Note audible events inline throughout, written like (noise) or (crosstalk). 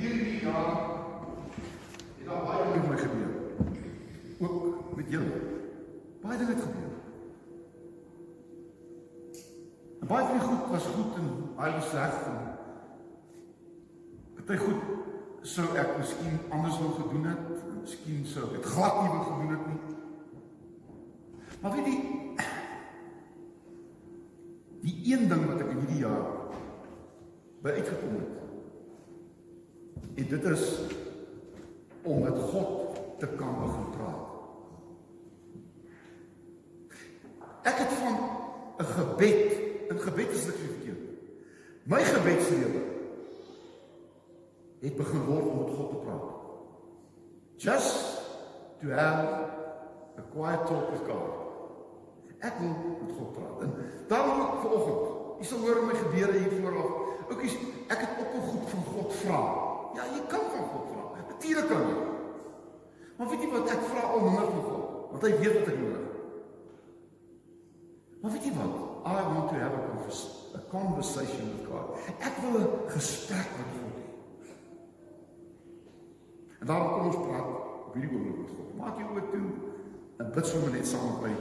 hierdie jaar het daar baie dinge met my gebeur. Ook met julle. Baie dinge het gebeur. En baie van die goed was goed en baie was sleg. Party goed sou ek miskien anders wou gedoen het. Miskien sou ek glad nie wou gedoen het nie. Maar weet jy die een ding wat ek in hierdie jaar by uitgekom het. En dit is om met God te kan begin praat. Ek het van 'n gebed, 'n gebed is dit verkeerd. My gebedslewe het begin word om met God te praat. Just to have a quiet talk with God. Ek wil met God praat. En daarom ook vanoggend, jy sal hoor my gebeure hier vooraf. Ook is ek het ook al goed van God vra. Ja, jy kan van God vra. Natuurlik kan jy. Maar weet jy wat ek vra al minder van God, want hy weet wat ek nodig het. Maar weet jy wat? I want to have a conversation, a conversation with God. Ek wil 'n gesprek met God hê. En daarom kom ons praat op hierdie oomblik met God. Maak jou oë toe en bid sommer net saam met my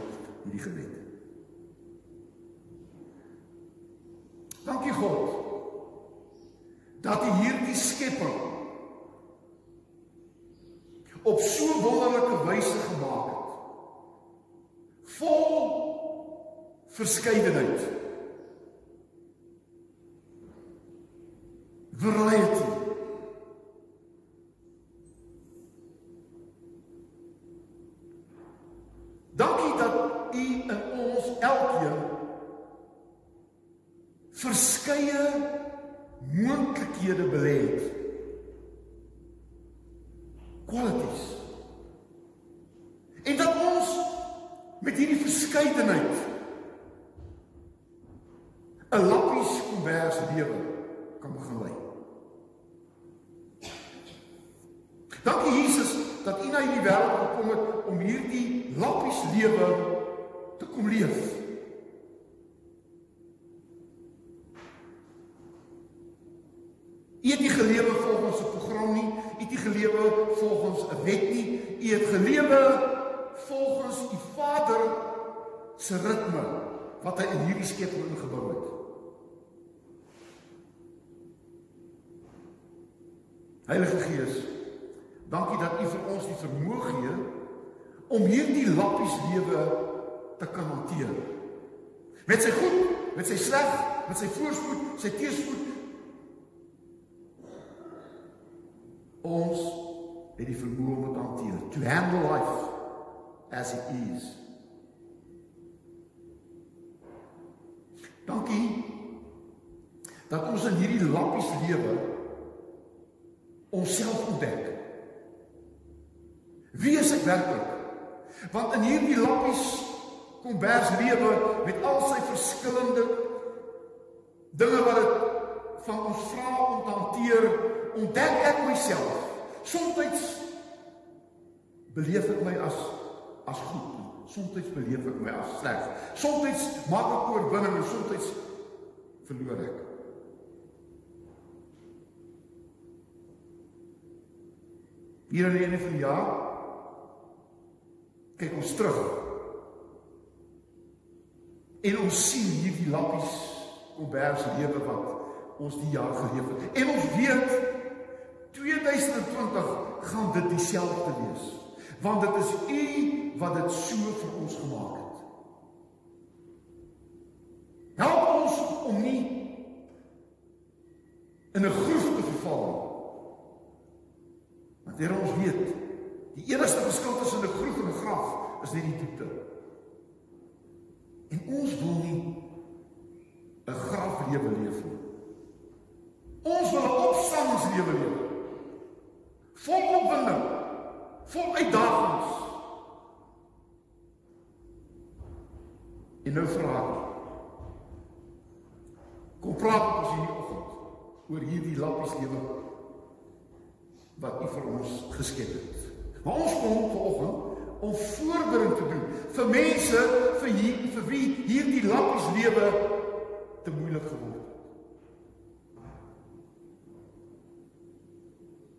hierdie gebed. Dankie God dat U hierdie skepping op so wonderlike wyse gemaak het. Vol verskeidenheid. Variety. Dankie dat U in ons elkeen verskeie moontlikhede belê het. Qualities. En dat ons met hierdie verskeidenheid 'n lappies kombers lewe kan begin lei. Dankie Jesus dat U na hierdie wêreld gekom het om hierdie lappies lewe te kom leef. Se ritme wat hy in hierdie skepping ingebou het. Heilige Gees, dankie dat U vir ons die vermoë gee om hierdie lappies lewe te kan hanteer. Met sy goed, met sy sleg, met sy voorspoed, sy teëspoed. Ons het die vermoë om dit te hanteer. To handle life as it is. Dankie dat ons in hierdie lappies lewe onsself ontdek. Wie is ek werklik? Want in hierdie lappies kom bers lewe met al sy verskillende dinge wat dit van ons vra om te hanteer, ontdek ek myself. Soms beleef ek my as as goed, soms beleef ek my as sleg. Soms maak ek oorwinning en soms verloor ek. Hier aan die einde van die jaar kyk ons terug. En ons sien hierdie lappies kombers lewe wat ons die jaar geleef het. En ons weet 2020 gaan dit dieselfde wees. Want dit is U wat dit so vir ons gemaak het. Help ons om nie in 'n groef te verval nie. Want Here ons weet, die enigste verskil tussen 'n groef en 'n graf is net die diepte. En ons wil nie 'n graflewe leef nie. Ons wil 'n opstandingslewe leef. Vol opwinding, vol uitdagings. En nou vra ek. Kom praat ons hierdie oggend oor hierdie lappies lewe wat U vir ons geskep het. Maar ons kom vanoggend om voorbereiding te doen vir mense vir hier vir wie hierdie lappies lewe te moeilik geword het.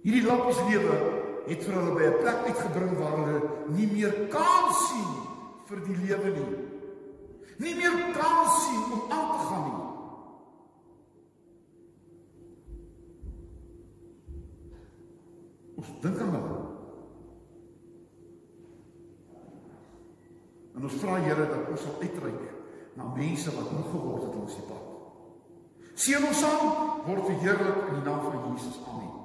Hierdie lappies lewe het vir hulle by 'n plek uitgebring waar hulle nie meer kans sien vir die lewe nie. Nie meer kans sien om aan te gaan nie. Ons dink aan hulle. En ons vra Here dat ons sal uitreik na mense wat moeg geword het langs die pad. Seën ons saam word verheerlik in die naam van Jesus. Amen.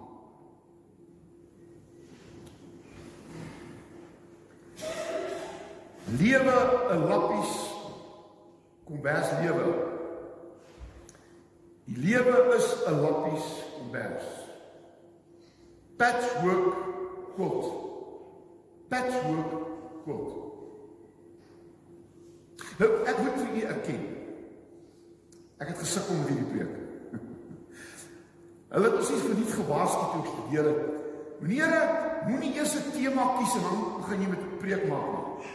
Lewe 'n lappies kombers lewe. Die lewe is 'n lappies kombers. Patchwork quilt. Patchwork quilt. Nou, ek moet vir u erken. Ek het gesukkel met hierdie preek. (laughs) Hulle het ons nie verniet gewaarsku toe studeer het. Meneere, moenie eers 'n tema kies en dan begin jy met 'n preek maak nie.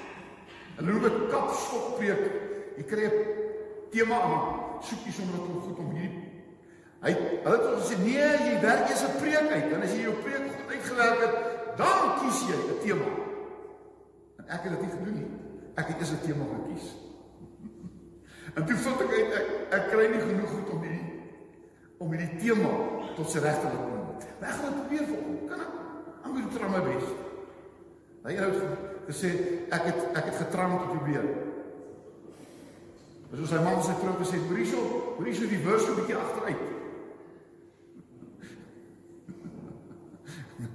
Hulle noem dit kapstok preek. Jy kry 'n tema aan, soek jy sommer net goed om hierdie Hy hulle het gesê nee, jy werk eers 'n preek uit. Dan as jy jou preek goed uitgewerk het, dan kies jy 'n tema. En ek het dit nie gedoen nie. Ek het eers 'n tema gekies. (laughs) En toe vind ek uit ek, ek kry nie genoeg goed om hierdie om hierdie tema tot sy regte te bring. Ek gaan dit probeer volg. Kan ek? I'm going to try my best. Hy het gesê ek het ek het te probeer. Maar soos sy man sy vrou gesê, "Mauricio, Mauricio die vers so 'n bietjie agteruit."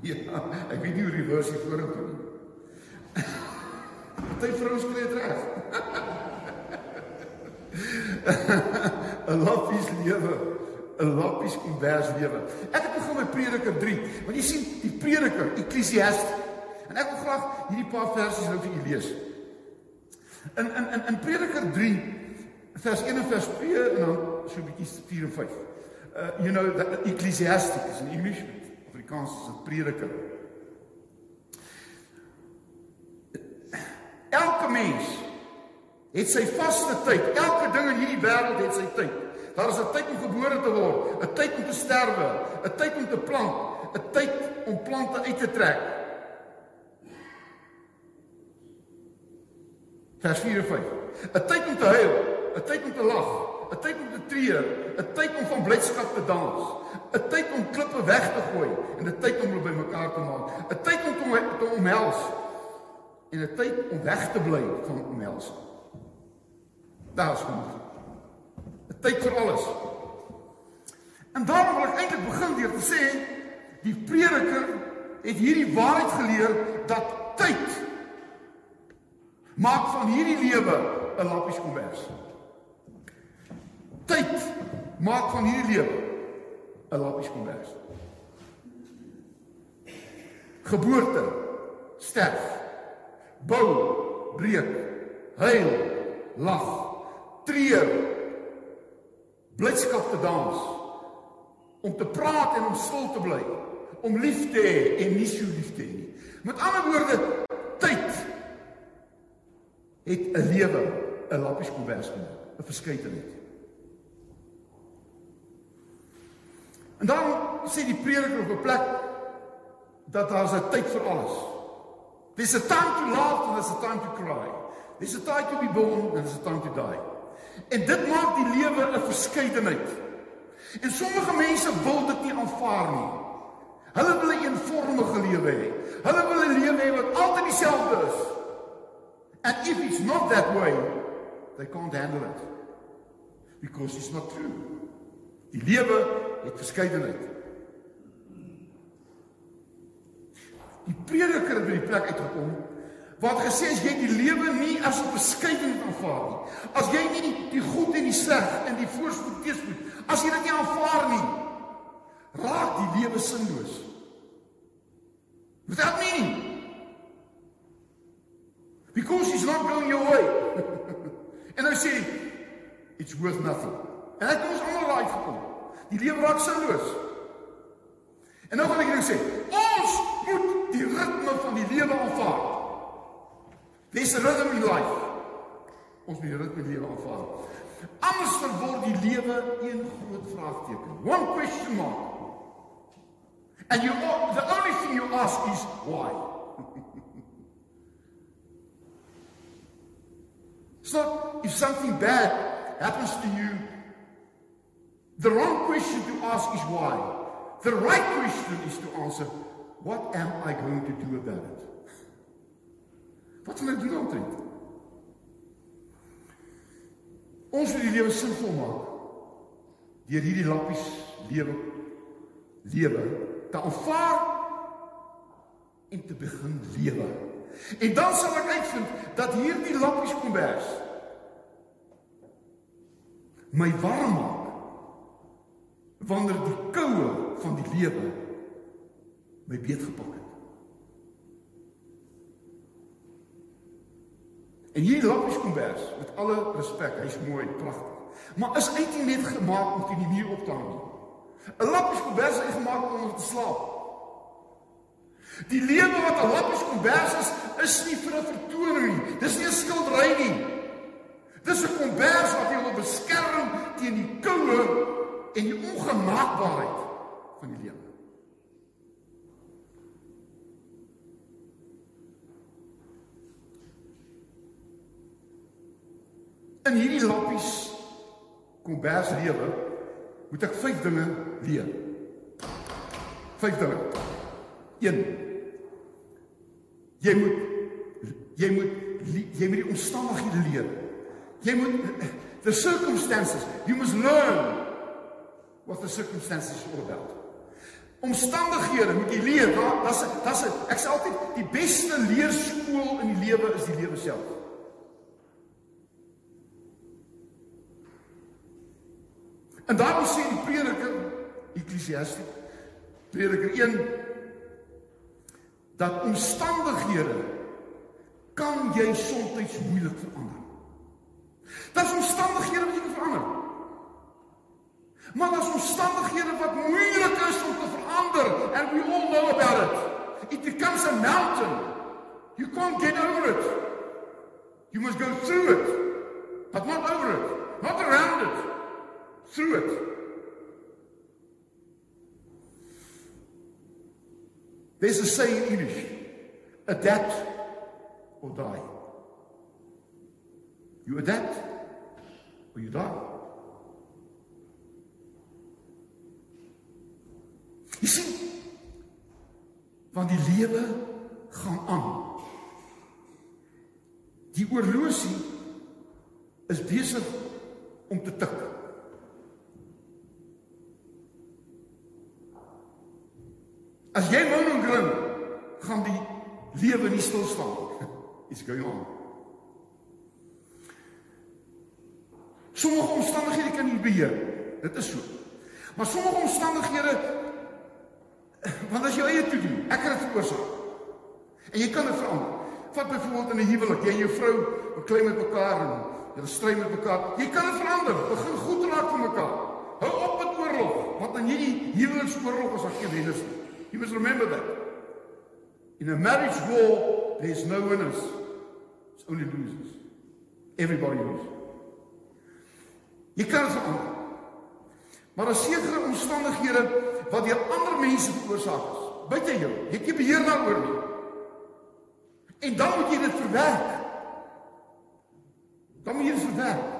(laughs) ja, ek weet nie hoe die vers hier vorentoe nie. (laughs) Party vrouens kry dit reg. (laughs) 'n Lappies lewe, 'n lappies kombers lewe. Ek het begin met Prediker 3, want jy sien, die Prediker, Ekklesiastes. En ek wil graag hierdie paar versies nou vir julle lees. In in in in Prediker 3 vers 1 en vers 2 en dan so 'n bietjie 4 en 5. Uh you know that Ecclesiastes in English, Afrikaans is 'n Prediker. Elke mens het sy vaste tyd. Elke ding in hierdie wêreld het sy tyd. Daar is 'n tyd om gebore te word, 'n tyd om te sterwe, 'n tyd om te plant, 'n tyd om plante uit te trek. Vers 4 en 5. 'n Tyd om te huil, 'n tyd om te lag, 'n tyd om te treur, 'n tyd om van blydskap te dans, 'n tyd om klippe weg te gooi en 'n tyd om hulle bymekaar te maak, 'n tyd om te omhels en 'n tyd om weg te bly van omhelsing. Daar's genoeg. 'n Tyd vir alles. En daarom wil ek eintlik begin deur te sê die prediker het hierdie waarheid geleer dat tyd maak van hierdie lewe 'n lappies kombers. Tyd. Maak van hierdie lewe 'n lappies kombers. Geboorte, sterf, bou, breek, huil, lag treur. Blydskap te dans. Om te praat en om stil te bly. Om lief te hê en nie so lief te hê nie. Met ander woorde het 'n lewe 'n lappies kombers gemaak 'n verskeidenheid en dan sê die prediker op 'n plek dat daar 'n tyd vir alles there's a time to laugh and there's a time to cry there's a time to be born and there's a time to die En dit maak die lewe 'n verskeidenheid. En sommige mense wil dit nie aanvaar nie. Hulle wil 'n eenvormige lewe hê. Hulle wil 'n lewe hê wat altyd dieselfde is. And if it's not that way, they can't handle it. Because it's not true. Die lewe het verskeidenheid. Die prediker het by die plek uitgekom wat gesê is jy die lewe nie as 'n beskeidenheid aanvaar nie. As jy nie die, die goed en die sleg en die voorspoed teespoed, as jy dit nie aanvaar nie, raak die lewe sinloos. Wat dit meen? Because he's not going your way. (laughs) en hy sê it's worth nothing. En dit ons almal raai gekom. Die lewe raak sinloos. En nou gaan ek net sê, ons moet die ritme van die lewe aanvaar. A rhythm in life. Ons moet die ritme lewe aanvaar. Anders word die lewe een groot vraagteken. One question mark. And you the ask is why. So if something bad happens to you, the wrong question to ask is why. The right question is to answer, what am I going to do about it? Wat gaan ek doen omtrent? Ons moet die lewe sinvol maak deur hierdie lappies lewe lewe te aanvaar en te begin lewe. En dan sal ek uitvind dat hierdie lappies kombers my warm maak wanneer die koue van die lewe my beetgepak het. En hier lappies kombers met alle respek, hy's mooi, pragtig. Maar is eintlik net gemaak om teen die muur op te hang. 'n Lappies kombers is gemaak om onder te slaap. Die lewe wat 'n lappies kombers is, is nie vir 'n vertoning nie. Dis nie 'n skildery nie. Dis 'n kombers wat jou wil beskerm teen die koue en die ongemaakbaarheid van die lewe. In hierdie lappies kombers lewe moet ek vyf dinge leer. Vyf dinge. 1. Jy moet jy moet jy moet die omstandighede leer. Jy moet the circumstances. You must learn what the circumstances are about. Omstandighede moet jy leer. Daar's daar's ek sê altyd die beste leerskool in die lewe is die lewe self. En daarom sê die prediker Ekklesiastes prediker 1 dat omstandighede kan jy soms moeilik verander. Daar's omstandighede wat jy kan verander. Maar daar's omstandighede wat moeilik is om te verander and we all know about it. It becomes a mountain. You can't get over it. You must go through it, but not over it, not around it through it. There's a saying in English adapt or die. You adapt or you die. Jy sien, want die lewe gaan aan. Die oorlosie is besig om te tik. As jy nou nog grin, gaan die lewe nie stil staan. (laughs) Iets going on. Sommige omstandighede kan jy beheer. Dit is so. Maar sommige omstandighede want as jy eie toe doen, ek het dit veroorsaak. En jy kan dit verander. Vat byvoorbeeld in 'n huwelik, jy en jou vrou beklei met mekaar en julle stry met mekaar. Jy kan dit verander. Begin goed raak vir mekaar. Hou op met oorlog, want dan hierdie huweliksoorlog is as geen wenners nie. You must remember that. In a marriage war, there's no winners. It's only losers. Everybody loses. Jy kan dit verander. Maar daar sekerre omstandighede wat deur ander mense veroorsaak is. Buite jou, jy het nie beheer daaroor nie. En dan moet jy dit verwerk. Dan moet jy dit verwerk.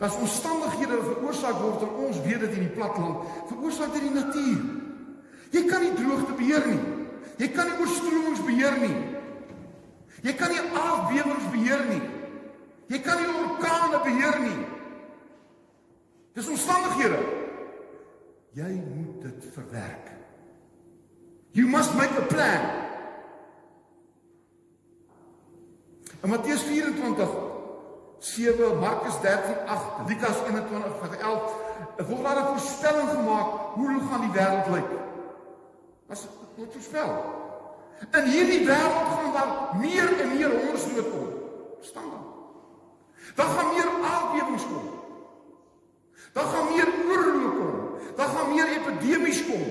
Dat omstandighede veroorsaak word in ons weet dit in die platland, veroorsaak deur die natuur. Jy kan nie droogte beheer nie. Jy kan nie oorstromings beheer nie. Jy kan nie aardbewings beheer nie. Jy kan nie orkane beheer nie. Dis omstandighede. Jy moet dit verwerk. You must make a plan. In Matteus 24 7 Markus 13 8 Lukas 21 vers 11 'n volgende voorspelling gemaak hoe gaan die wêreld lyk. Was wat voorspel. In hierdie wêreld gaan daar meer en meer hongersnood kom. Verstaan dan? Daar gaan meer aardbewings kom. Daar gaan meer oorloë kom. Daar gaan meer epidemies kom.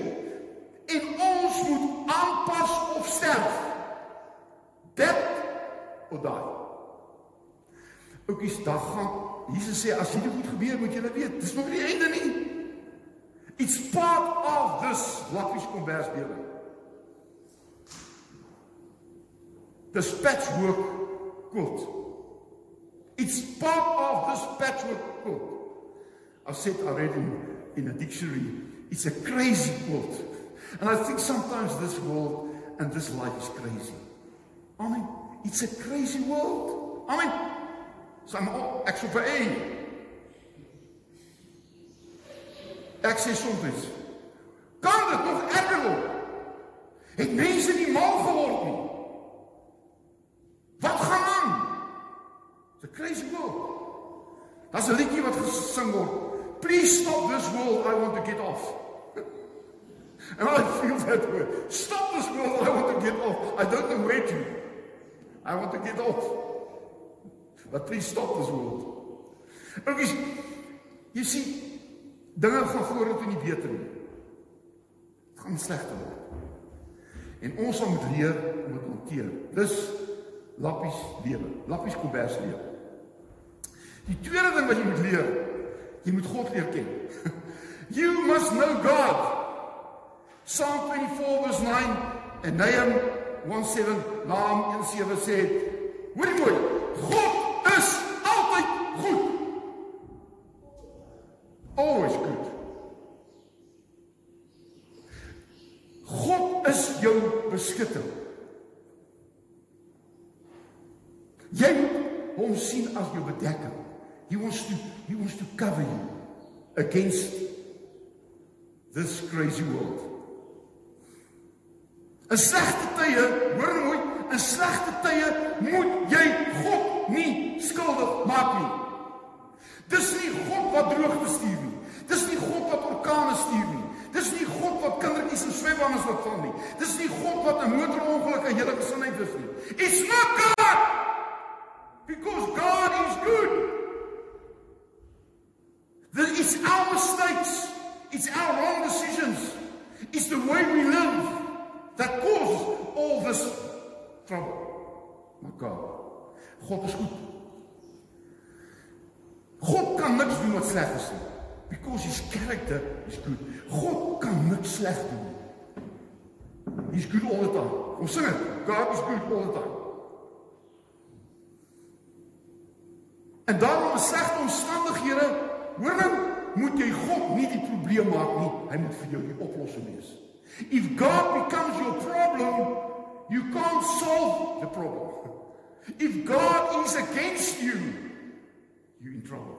En ons moet aanpas of sterf. Dit of daai. Oukies, dag gaan Jesus sê as hierdie goed gebeur, moet julle weet, dis nog nie die einde nie. It's part of this lappies kombers lewe. This patchwork quilt. It's part of this patchwork quilt. I said already in a dictionary, it's a crazy quilt. And I think sometimes this world and this life is crazy. I mean, it's a crazy world. I mean, some sou vir A. Ek sê soms, kan dit nog erger word? Het mense nie mal geword nie? Wat gaan aan? A crazy world. Daar's 'n liedjie wat gesing word. Please stop this world, I want to get off. (laughs) And I feel that way. Stop this world, I want to get off. I don't know where to. I want to get off. But please stop this world. Okay, jy sien, dinge gaan vorentoe nie beter nie. Gaan slegter word. En ons moet leer om dit hanteer. Dis lappies lewe, lappies kombers lewe. Die tweede ding wat jy moet leer, jy moet God leer ken. (laughs) You must know God. Psalm 24 verse 9 en Nahum 17 Naam 17 sê, hoorie mooi, God is altyd goed. Always good. God is jou beskutter. Jy moet hom sien as jou bedekking. He wants to he wants to cover you against this crazy world. In slegte tye, hoor mooi, in slegte tye moet jy God nie skuldig maak nie. Dis nie God wat droogte stuur nie. Dis nie God wat orkane stuur nie. Dis nie God wat kindertjies in swembaddens laat val nie. Dis nie God wat 'n motorongeluk aan hele gesinheid is nie. It's not God. God is goed. God kan niks doen wat sleg is nie. Because his character is good. God kan niks sleg doen nie. He's good all the time. Ons sing dit. God is good all the time. En daarom in slegte omstandighede, hoor nou, moet jy God nie die probleem maak nie. Hy moet vir jou die oplossing wees. If God becomes your problem, you can't solve the problem. If God is against you, you're in trouble.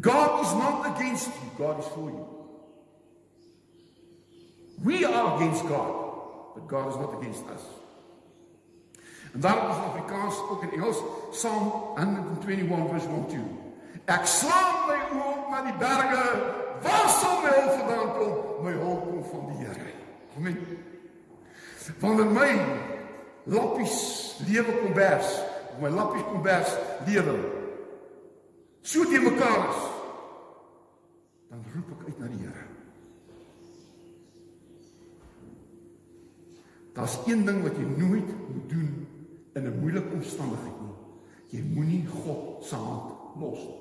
God is not against you, God is for you. We are against God, but God is not against us. En daarom is in Afrikaans ook in Engels Psalm 121 verse 1 2. Ek slaan my oë op na die berge, waar sal my hulp vandaan kom? My hulp kom van die Here. Amen. Wanneer my lappies lewe kom bers, my lappies kom bers lewe. So te mekaar is. Dan roep ek uit na die Here. Daar's een ding wat jy nooit moet doen in 'n moeilike omstandigheid nie. Jy moenie God se hand los nie.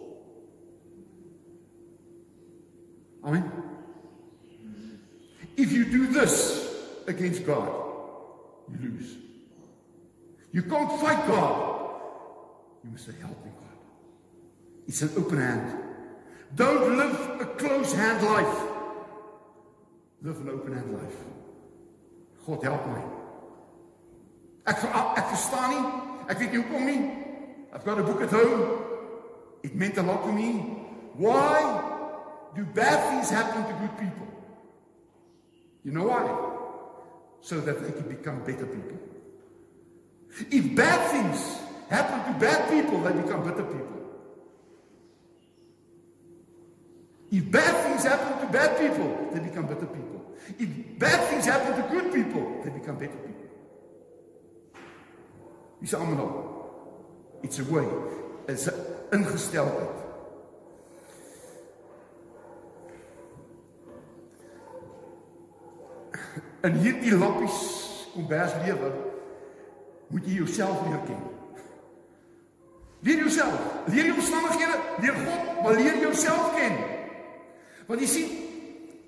Amen. If you do this against God, you lose. You can't fight God. You must say, Help me, God. It's an open hand. Don't live a close hand life. Live an open hand life. God help my. Ek ek verstaan nie. Ek weet nie hoekom nie. I've got a book at home. It meant a lot to me. Why do bad things happen to good people? You know why? So that they can become better people. If bad things happen to bad people, they become better people. If bad things happen to bad people, they become better people. If bad things happen to good people, they become better people. Dis almal nou. It's a way. It's 'n ingesteldheid. In hierdie lappies kombers lewe moet jy jouself leer ken. Leer jouself, leer jou omstandighede, leer God, maar leer jouself ken. Want jy sien,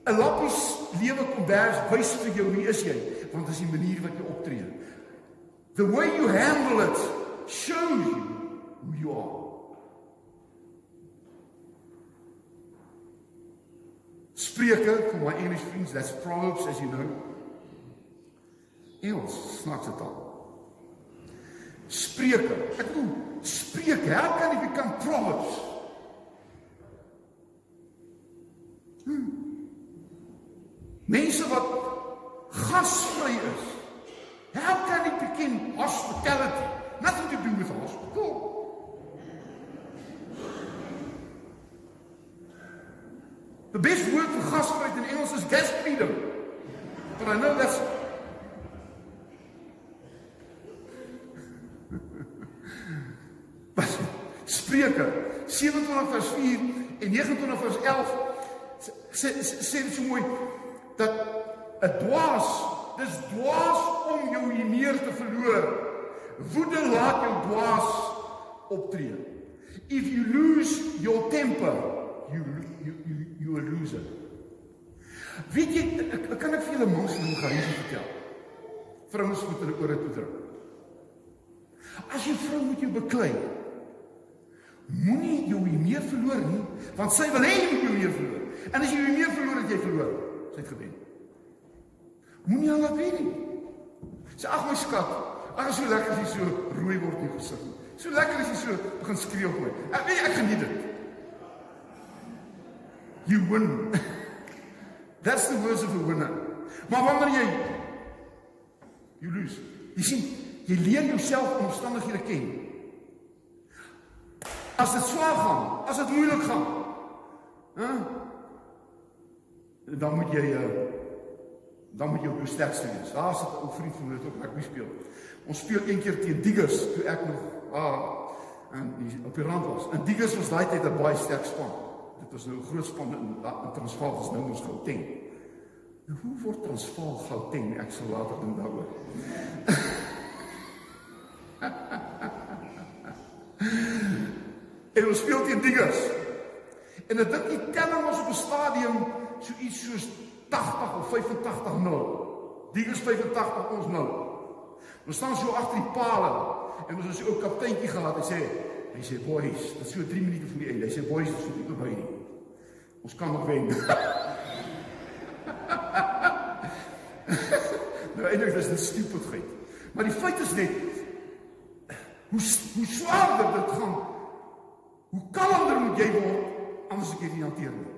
'n lappies lewe kombers wys vir jou wie is jy, want dit is die manier wat jy optree. The way you handle it shows you who you are. Spreuke vir my English friends, that's Proverbs as you know. Engels, snaaks dit al. Spreuke. Ek bedoel, Spreuke, how can it become Proverbs? Mense wat gasvry is. How can it become hospitality? Nothing to do with hospital. The best word for gasvryheid in Engels is guest freedom. But I know that's Spreuke 27 vers 4 en 29 vers 11 sê sê dit so mooi dat 'n dwaas dis dwaas om jou hier te verloor. Woede laat jou dwaas optree. If you lose your temper, you you you, you are loser. Weet jy ek, ek kan ek vir julle mans en geheims vertel. Vrouens moet hulle ore toe druk. As jy vrou moet jou beklei, meer verloor nie, want sy wil hê jy moet jou meer verloor. En as jy jou meer verloor het jy verloor. Sy het gewen. Moenie haar laat wen nie. Sy ag my skat, ag so lekker as jy so rooi word in die gesig. So lekker as jy so begin skree op my. Ek weet ek geniet dit. You win. (laughs) That's the words of a winner. Maar wanneer jy you lose. Jy sien, jy leer jouself omstandighede ken. As dit swaar gaan, as dit moeilik gaan. Hæ? Dan moet jy uh dan moet jy op jou sterkste wees. Daar sit 'n ou vriend van my wat ook rugby speel. Ons speel een keer teen Diggers toe ek nog ah en die op die rand was. En Diggers was daai tyd 'n baie sterk span. Dit was nou 'n groot span in, in Transvaal, was nou ons Gauteng. Nou hoe word Transvaal Gauteng? Ek sal later dink daaroor. (laughs) En ons speel teen Diggers. En ek dink die telling was op 'n stadium so iets soos 80 of 85 0. Diggers 85 ons nou. Ons staan so agter die pale en ons het so 'n kapteintjie gehad en sê hy sê boys, dit is so 3 minute voor die einde. Hy sê boys, dit is so verby nie. Ons kan nog wen. (laughs) nou eintlik is dit stupidheid. Maar die feit is net hoe hoe swaarder dit gaan Hoe kalmer moet jy word anders ek dit hanteer nie.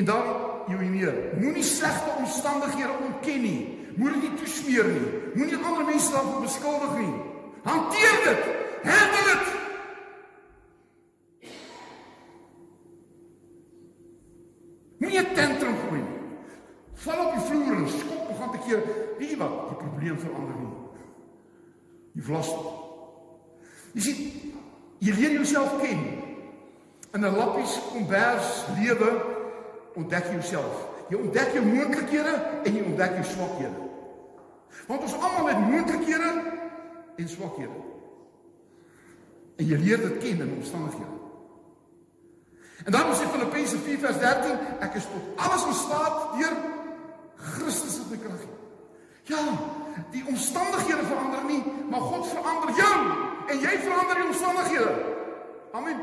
En dan jou hier, moenie slegte omstandighede ontken nie. Moenie dit toesmeer nie. Moenie ander mense daarvoor beskuldig nie. Hanteer dit. Handle dit. Nie tentrum gooi nie. Val op die vloer en skop nog 'n keer. Wie wat? Die probleem verander nie. Jy vlas. Jy sien, jy leer jouself ken. In 'n lappies kombers lewe ontdek jy jouself. Jy ontdek jou moontlikhede en jy ontdek jou swakhede. Want ons almal het moontlikhede en swakhede. En jy leer dit ken in omstandighede. En dan sê Filippense 4:13, ek is tot alles in staat deur Christus wat my krag gee. Ja, die omstandighede verander nie, maar God verander jou en jy verander die omstandighede. Amen.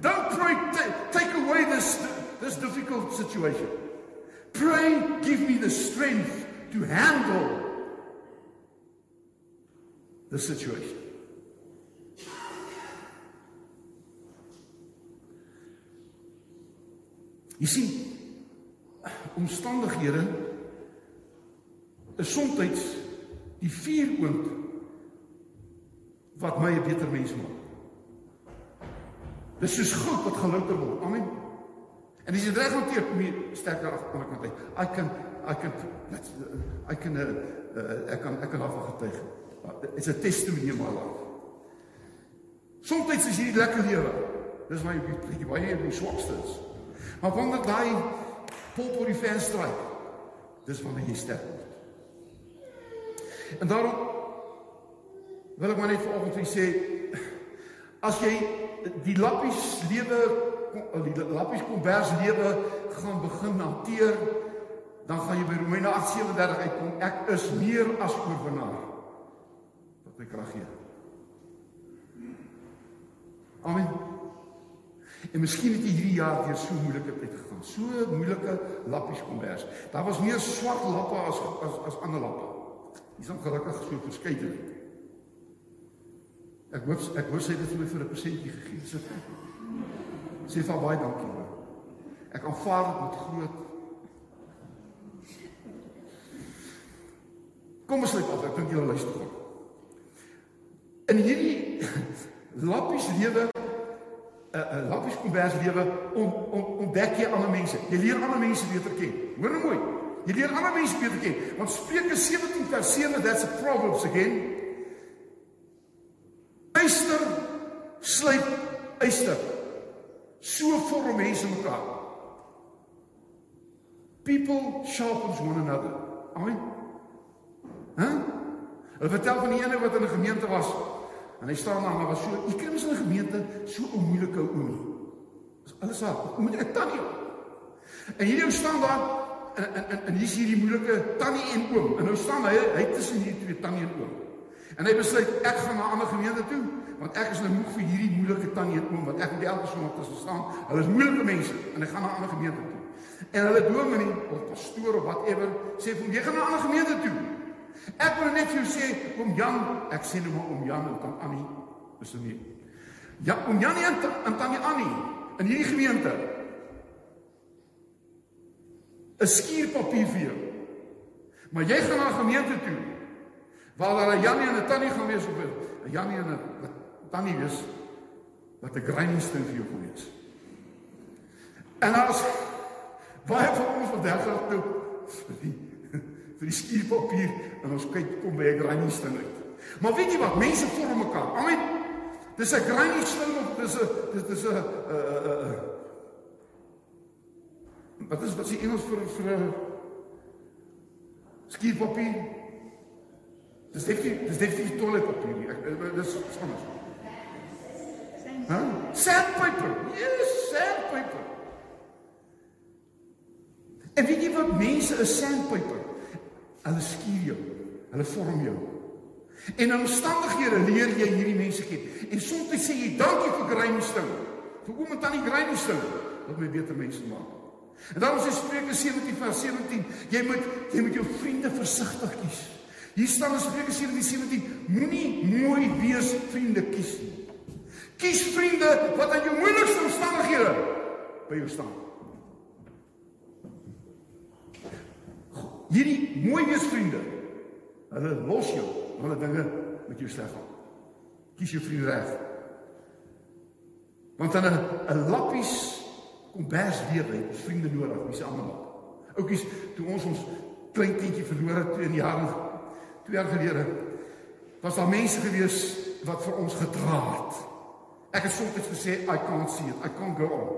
Don't pray take away this this difficult situation. Pray give me the strength to handle the situation. Jy sien omstandighede is soms die vuuroond wat my 'n beter mens maak. Dis soos goud wat gelouter word. Amen. En as jy reg hanteer, kom jy sterker af aan die kant uit. I can I can I can uh, uh, ek kan ek kan af getuig. It's a testimony in my life. Soms is hierdie lekker lewe. Dis my bietjie baie die swakste is. Maar wanneer daai pop op die venster stryk, dis wanneer jy sterk word. En daarom wil ek maar net vanoggend vir sê as jy die lappies lewe die lappies kombers lewe gaan begin hanteer, dan gaan jy by Romeine 8:37 uitkom. Ek is meer as oorwinnaar. Wat my krag gee. Amen. En miskien het jy hierdie jaar deur so moeilike tyd gegaan. So moeilike lappies kombers. Daar was meer swart lappe as as as ander lappe. Dis ongelukkig so verskeidenheid. Ek hoop ek hoor sy het dit vir my vir 'n persentjie gegee. Sê Sê vir baie dankie hoor. Ek aanvaar dit met groot Kom ons sluit af. Ek dink julle luister goed. In hierdie (laughs) lappies lewe 'n uh, 'n uh, lappies kombers lewe om om ontdek jy ander mense. Jy leer ander mense beter ken. Hoor nou mooi. Jy leer ander mense beter ken. Want Spreuke 17 vers 7 that's a proverbs again. Eyster slyp eyster. So vorm mense mekaar. People sharpens one another. Amen. Hæ? Huh? Hulle vertel van die ene wat in 'n gemeente was en hy staan daar maar was so, jy kry mos in 'n gemeente so 'n moeilike ou nie. Dis alles daar. Moet ek tannie? En hierdie ou staan daar en en en, en hier is hierdie moeilike tannie en oom en nou staan hy hy tussen hierdie twee tannie en oom. En hy besluit ek gaan na 'n ander gemeente toe want ek is nou moeg vir hierdie moeilike tannie en oom wat ek met elke sondag tussen staan. Hulle is moeilike mense en hy gaan na 'n ander gemeente toe. En hulle dominee of pastoor of whatever sê vir hom jy gaan na 'n ander gemeente toe. Ek wil net vir jou sê, om Jan, ek sê nou maar om Jan en dan Annie, is dit nie. Ja, om Jan en dan Tannie Annie in hierdie gemeente. 'n Skuurpapier vir jou. Maar jy gaan na 'n gemeente toe waar daar 'n Janie en 'n Tannie gaan wees of 'n Janie en 'n Tannie wees wat 'n greiningstoon vir jou gaan wees. En as baie van ons wat daar gaan toe vir die skuurpapier en ons kyk kom by 'n granniesting uit. Maar weet jy wat? Mense vorm mekaar. Amen. Dis 'n granniesting of dis 'n dis dis 'n uh Wat is wat se Engels vir vir skuurpapier? Dis definitief dis definitief toiletpapier. Ek dis anders. Hæ? Sandpaper. Yes, sandpaper. En weet jy wat mense is sandpaper? Hulle skuur jou. Hulle vorm jou. En omstandighede leer jy hierdie mense ken. En soms sê jy dankie vir Greinstou. Vir oom en tannie Greinstou wat my beter mense maak. En dan sê Spreuke 17 vers 17, jy moet jy moet jou vriende versigtig kies. Hier staan in Spreuke 17 17, moenie mooi wees vriende kies nie. Kies vriende wat aan jou moeilikste omstandighede by jou staan. Hierdie mooi wees vriende. Hulle los jou, hulle dinge met jou sleg gaan. Kies jou vriende reg. Want dan 'n 'n lappies kombers lewe, ons vriende nodig, wie se almal. Oukies, toe ons ons klein kindjie verloor het in jare 2 jaar gelede, was daar mense gewees wat vir ons gedra het. Ek het soms gesê I can't see it. I can't go on.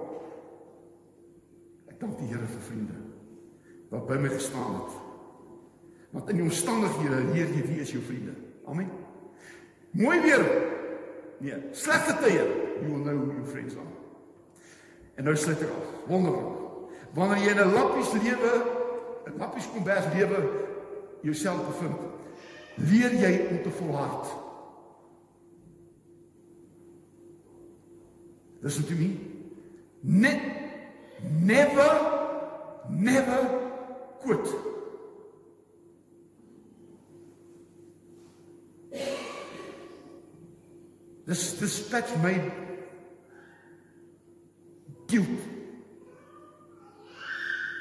Ek dank die Here vir vriende wat by my gestaan het. Want in die omstandighede leer jy wie is jou vriende. Amen. Mooi weer. Nee, slegte tye, you will know your friends are. En nou sluit ek af. Wonderlik. Wanneer jy in 'n lappies lewe, 'n lappies kombers lewe jouself bevind, leer jy om te volhard. Listen to me. Ne never never quit. This dispatch made guilt.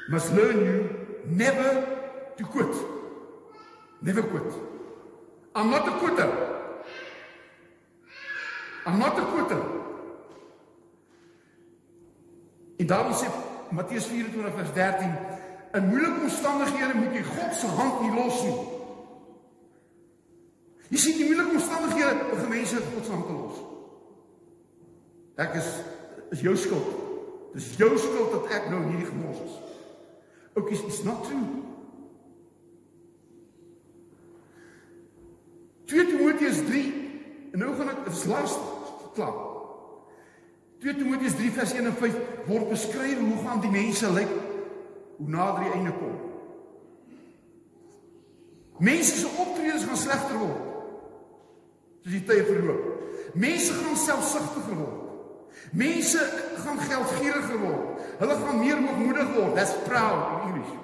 Must learn you never to quit. Never quit. I'm not a quitter. I'm not a quitter. En daarom sê Matteus 24 vers 13 in moeilike omstandighede moet jy God se hand nie los nie. Jy sien die moeilike omstandighede begin mense God se hand te los. Ek is is jou skuld. Dis jou skuld dat ek nou hierdie gemors is. Oukies, it's not true. 2 Timoteus 3 en nou gaan ek dis laaste klaar. 2 Timoteus 3 vers 1 en 5 word beskryf hoe gaan die mense lyk hoe nader die einde kom. Mense se optredes gaan slegter word. Soos die tye verloop. Mense gaan selfsugtiger word. Mense gaan geldgieriger word. Hulle gaan meer hoogmoedig word. That's proud in English.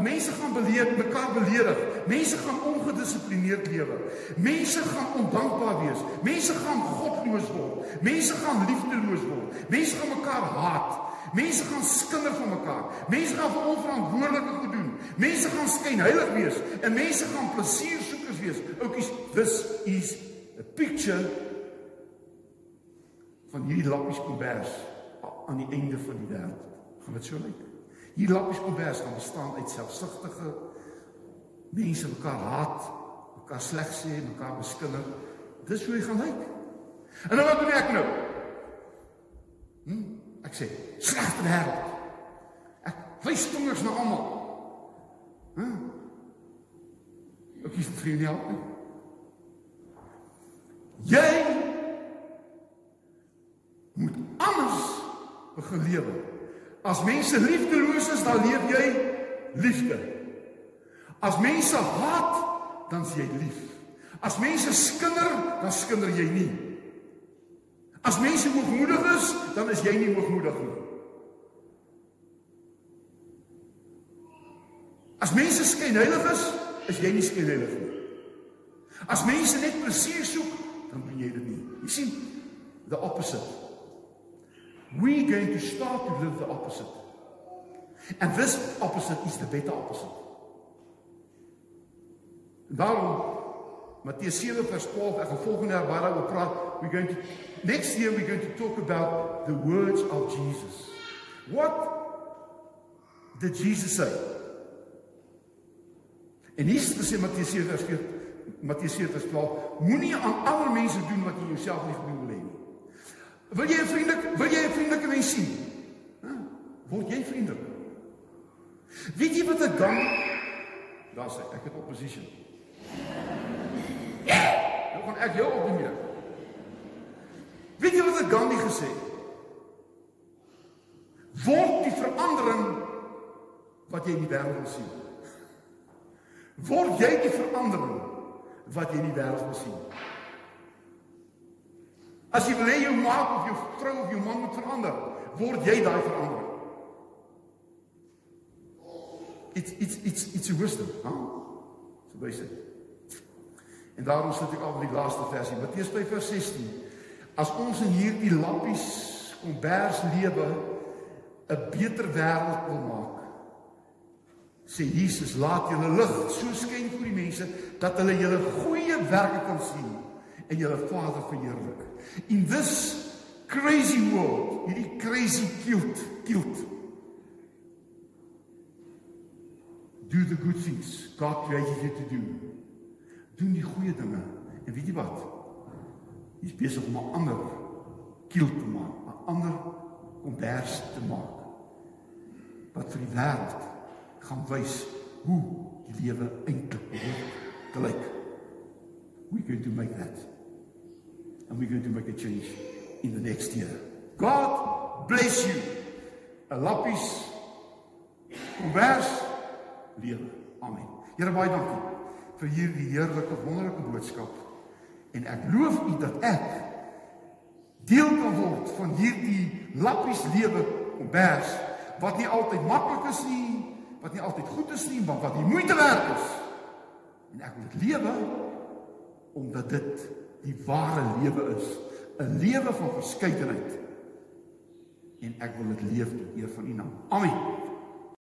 Mense gaan beleer mekaar beledig. Mense gaan ongedissiplineerd lewe. Mense gaan ondankbaar wees. Mense gaan godloos word. Mense gaan liefdeloos word. Mense gaan mekaar haat. Mense gaan skinder van mekaar. Mense gaan onverantwoordelike goed doen. Mense gaan skyn heilig wees en mense gaan plesiersoekers wees. Oukies, this is a picture van hierdie lappies kombers aan die einde van die wêreld. Gaan dit so lyk? Hier lappies kombers gaan bestaan uit selfsugtige mense mekaar haat, mekaar sleg sê, mekaar beskinder. Dis hoe hy gaan lyk. En dan wat doen ek nou? Hm? Ek sê, slegte wêreld. Ek wys vingers na almal. Hm? Ek kies vir jou nie. Jy moet anders begin lewe. As mense liefdeloos is, dan leef jy liefde. As mense haat, dan is jy lief. As mense skinder, dan skinder jy nie. As mense hoogmoedig is, dan is jy nie hoogmoedig nie. As mense skynheilig is, is jy nie skynheilig nie. As mense net plesier soek, dan doen jy dit nie. Jy sien, the opposite. We're going to start to live the opposite. And this opposite is the better opposite. Daarom Matteus 7 vers 12 ek gaan volgende jaar baie oor praat. We're going to next year we're going to talk about the words of Jesus. What did Jesus say? En hier sê Matteus 7 vers 4 Matteus 7 vers 12 moenie aan ander mense doen wat jy jouself nie gedoen wil. Wil jy 'n vriendelik wil jy 'n vriendelike mens sien? Word jy vriendelik? Weet jy wat 'n gang Daar sê ek het opposition. Nou gaan ek jou op die meer. Weet jy wat 'n Gandhi gesê het? Word die verandering wat jy in die wêreld wil sien. Word jy die verandering wat jy in die wêreld wil sien. As jy wil hê jou maat of jou vrou of jou man moet verander, word jy daai verandering. It's it's it's it's a wisdom, hè? So baie sê. En daarom sit ek al by die laaste versie, Matteus 5:16. As ons in hierdie lappies kombers lewe 'n beter wêreld wil maak, sê Jesus, laat julle lig so skyn vir die mense dat hulle julle goeie werke kan sien en julle Vader verheerlik. In this crazy world, hierdie crazy cute, cute. Do the good things God created you to do. Doen die goeie dinge. En weet jy wat? Jy's besig om 'n ander kiel te maak, 'n ander kombers te maak. Wat vir die wêreld gaan wys hoe die lewe eintlik behoort te lyk. We going to make that and we're going to make a change in the next year. God bless you. 'n Lappies kombers lewe. Amen. Here baie dankie vir hierdie heerlike wonderlike boodskap. En ek loof U dat ek deel kan word van hierdie lappies lewe kombers wat nie altyd maklik is nie, wat nie altyd goed is nie, maar wat die moeite werd is. En ek wil dit lewe omdat dit die ware lewe is, 'n lewe van verskeidenheid. En ek wil dit leef tot eer van U naam. Amen.